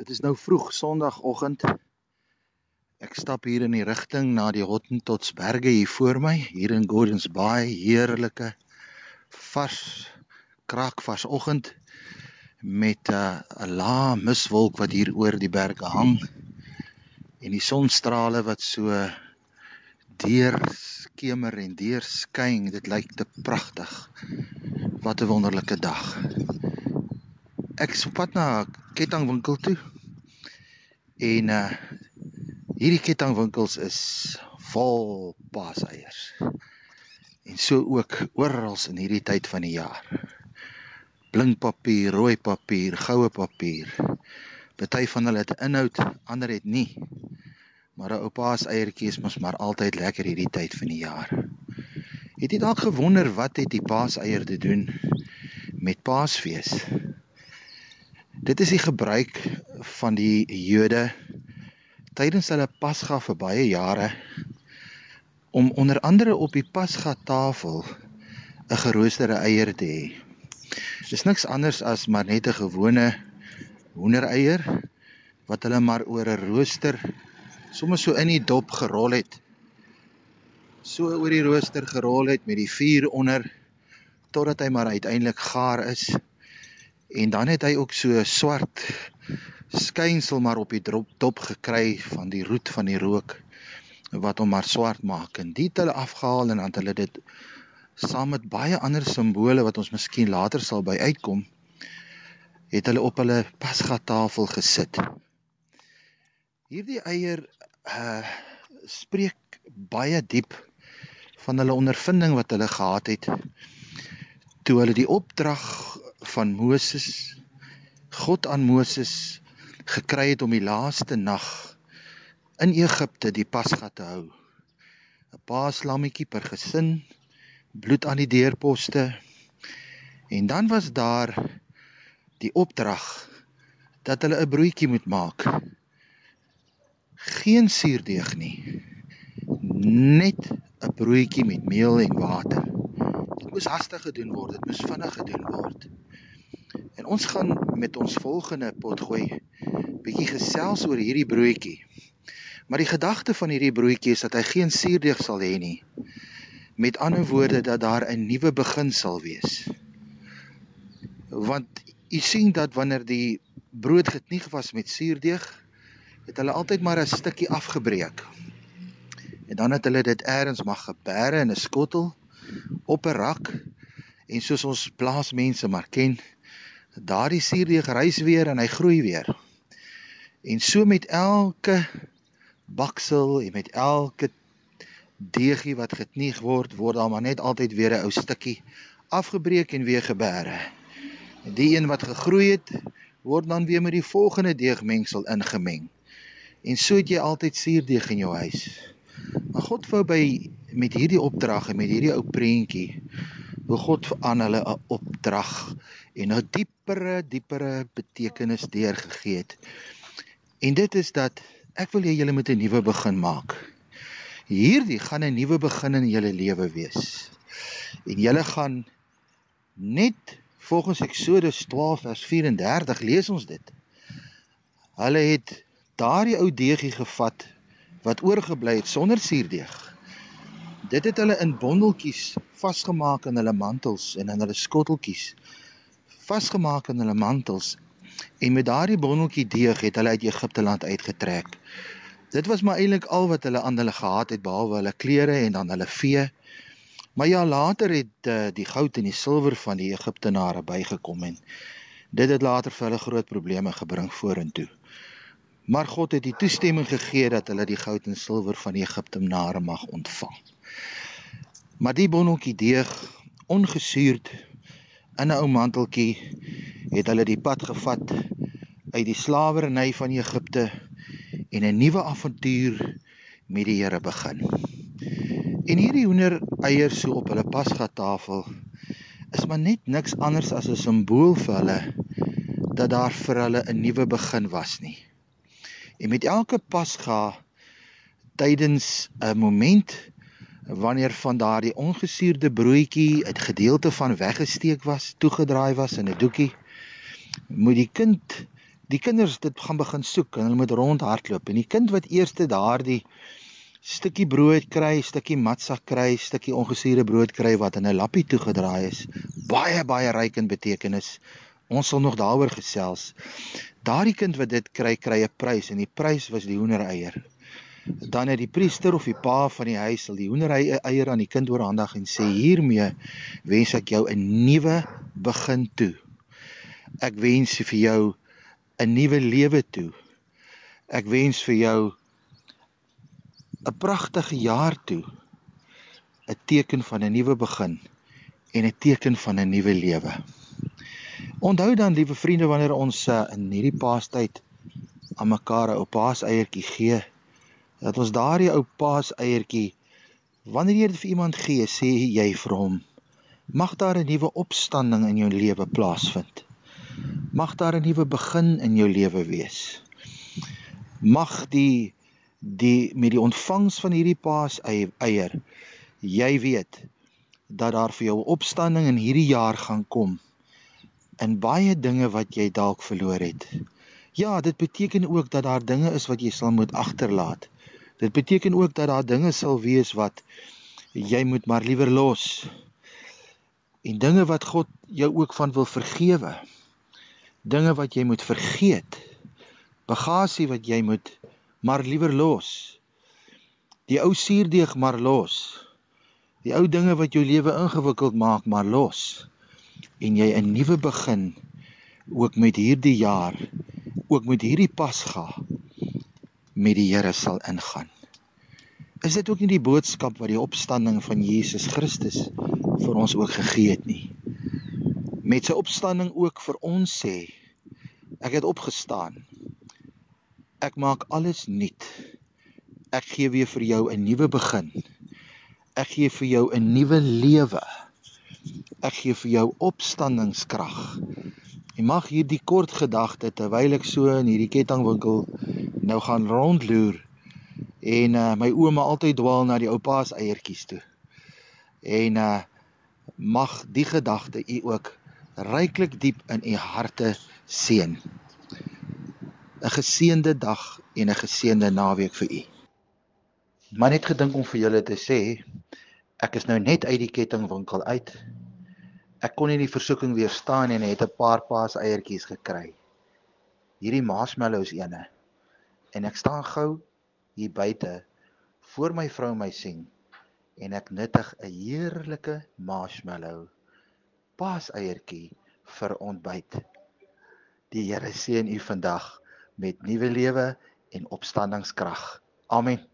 Dit is nou vroeg Sondagoggend. Ek stap hier in die rigting na die Hottentotsberge hier voor my, hier in Gordons Bay, heerlike vars kraakvars oggend met 'n uh, lae miswolk wat hier oor die berge hang en die sonstrale wat so deur skemer en deur skyn. Dit lyk te pragtig. Wat 'n wonderlike dag. Ek spat na 'n kettingwinkel toe. En uh hierdie kettingwinkels is vol paaseiers. En so ook oral in hierdie tyd van die jaar. Blinkpapier, rooi papier, goue papier. Party van hulle het inhoud, ander het nie. Maar 'n ou paaseiertjie is mos maar altyd lekker hierdie tyd van die jaar. Het jy dalk gewonder wat het die paaseier te doen met Paasfees? Dit is die gebruik van die Jode tydens hulle Pasga vir baie jare om onder andere op die Pasga tafel 'n geroosterde eier te hê. Dis niks anders as maar net 'n gewone hoendereier wat hulle maar oor 'n rooster sommer so in die dop gerol het. So oor die rooster gerol het met die vuur onder totdat hy maar uiteindelik gaar is en dan het hy ook so swart skynsel maar op die drop top gekry van die roet van die rook wat hom maar swart maak en dit hulle afgehaal en dan hulle dit saam met baie ander simbole wat ons miskien later sal by uitkom het hulle op hulle pasga tafel gesit. Hierdie eier uh spreek baie diep van hulle ondervinding wat hulle gehad het toe hulle die opdrag van Moses God aan Moses gekry het om die laaste nag in Egipte die Pasga te hou. 'n Paaslammetjie per gesin, bloed aan die deurposte. En dan was daar die opdrag dat hulle 'n broodjie moet maak. Geen suurdeeg nie. Net 'n broodjie met meel en water. Dit moes hastig gedoen word, dit moes vinnig gedoen word. En ons gaan met ons volgende potgooi bietjie gesels oor hierdie broodjie. Maar die gedagte van hierdie broodjie is dat hy geen suurdeeg sal hê nie. Met ander woorde dat daar 'n nuwe begin sal wees. Want u sien dat wanneer die brood getnieg was met suurdeeg, het hulle altyd maar 'n stukkie afgebreek. En dan het hulle dit eers mag geberre in 'n skottel op 'n rak en soos ons plaasmense maar ken, daardie suurdeeg rys weer en hy groei weer. En so met elke baksel en met elke deegie wat getnieg word, word daar maar net altyd weer 'n ou stukkie afgebreek en weer geberre. Die een wat gegroei het, word dan weer met die volgende deegmengsel ingemeng. En so het jy altyd suurdeeg in jou huis. Maar God wou by met hierdie opdrag en met hierdie ou prentjie hoe God aan hulle 'n opdrag en 'n diepere diepere betekenis deurgegee het. En dit is dat ek wil hê julle moet 'n nuwe begin maak. Hierdie gaan 'n nuwe begin in julle lewe wees. En julle gaan net volgens Eksodus 12 vers 34 lees ons dit. Hulle het daardie ou deegie gevat wat oorgebly het sonder suurdeeg Dit het hulle in bondeltjies vasgemaak in hulle mantels en in hulle skotteltjies. Vasgemaak in hulle mantels. En met daardie bondeltjie deeg het hulle uit Egipte land uitgetrek. Dit was maar eintlik al wat hulle aan hulle gehad het behalwe hulle klere en dan hulle vee. Maar ja, later het uh, die goud en die silwer van die Egiptenare bygekom en dit het later vir hulle groot probleme gebring vorentoe. Maar God het die toestemming gegee dat hulle die goud en silwer van die Egiptenare mag ontvang. Maar die bonneltjie deeg ongesuurd in 'n ou manteltjie het hulle die pad gevat uit die slawerny van Egipte en 'n nuwe avontuur met die Here begin. En hierdie hoender eiers so op hulle pasga tafel is maar net niks anders as 'n simbool vir hulle dat daar vir hulle 'n nuwe begin was nie. En met elke pasga tydens 'n moment wanneer van daardie ongesuurde broodjie 'n gedeelte van weggesteek was, toegedraai was in 'n doekie, moet die kind die kinders dit gaan begin soek en hulle moet rondhardloop en die kind wat eerste daardie stukkie brood kry, stukkie matsa kry, stukkie ongesuurde brood kry wat in 'n lappie toegedraai is, baie baie ryk in betekenis. Ons sal nog daaroor gesels. Daardie kind wat dit kry, kry 'n prys en die prys was die hoendereier. Dan het die priester of die pa van die huis sal die hoendereier aan die kind oorhandig en sê hiermee wens ek jou 'n nuwe begin toe. Ek wens vir jou 'n nuwe lewe toe. Ek wens vir jou 'n pragtige jaar toe. 'n Teken van 'n nuwe begin en 'n teken van 'n nuwe lewe. Onthou dan, liewe vriende, wanneer ons uh, in hierdie Paastyd aan mekaar 'n ou Paaseiertjie gee, dat ons daardie ou Paaseiertjie wanneer jy dit vir iemand gee, sê jy vir hom: Mag daar 'n nuwe opstanding in jou lewe plaasvind. Mag daar 'n nuwe begin in jou lewe wees. Mag die die met die ontvangs van hierdie paas eier jy weet dat daar vir jou opstanding in hierdie jaar gaan kom in baie dinge wat jy dalk verloor het. Ja, dit beteken ook dat daar dinge is wat jy sal moet agterlaat. Dit beteken ook dat daar dinge sal wees wat jy moet maar liewer los. En dinge wat God jou ook van wil vergewe. Dinge wat jy moet vergeet. Bagasie wat jy moet maar liewer los. Die ou suurdeeg maar los. Die ou dinge wat jou lewe ingewikkeld maak maar los. En jy 'n nuwe begin ook met hierdie jaar, ook met hierdie Pasga met die Here sal ingaan. Is dit ook nie die boodskap wat die opstanding van Jesus Christus vir ons ook gegee het nie? Met sy opstanding ook vir ons sê, ek het opgestaan Ek maak alles nuut. Ek gee weer vir jou 'n nuwe begin. Ek gee vir jou 'n nuwe lewe. Ek gee vir jou opstandingskrag. Jy mag hierdie kort gedagte terwyl ek so in hierdie kettingwinkel nou gaan rondloer en uh, my ouma altyd dwaal na die ou paas eiertjies toe. En uh mag die gedagte u ook ryklik diep in u harte seën. 'n geseënde dag en 'n geseënde naweek vir u. Maar net gedink om vir julle te sê, ek is nou net uit die kettingwinkel uit. Ek kon nie die versoeking weerstaan en het 'n paar paas eiertjies gekry. Hierdie marshmallows ene. En ek staan gou hier buite voor my vrou my sien en ek nuttig 'n heerlike marshmallow paas eiertjie vir ontbyt. Die Here seën u vandag met nuwe lewe en opstandingskrag. Amen.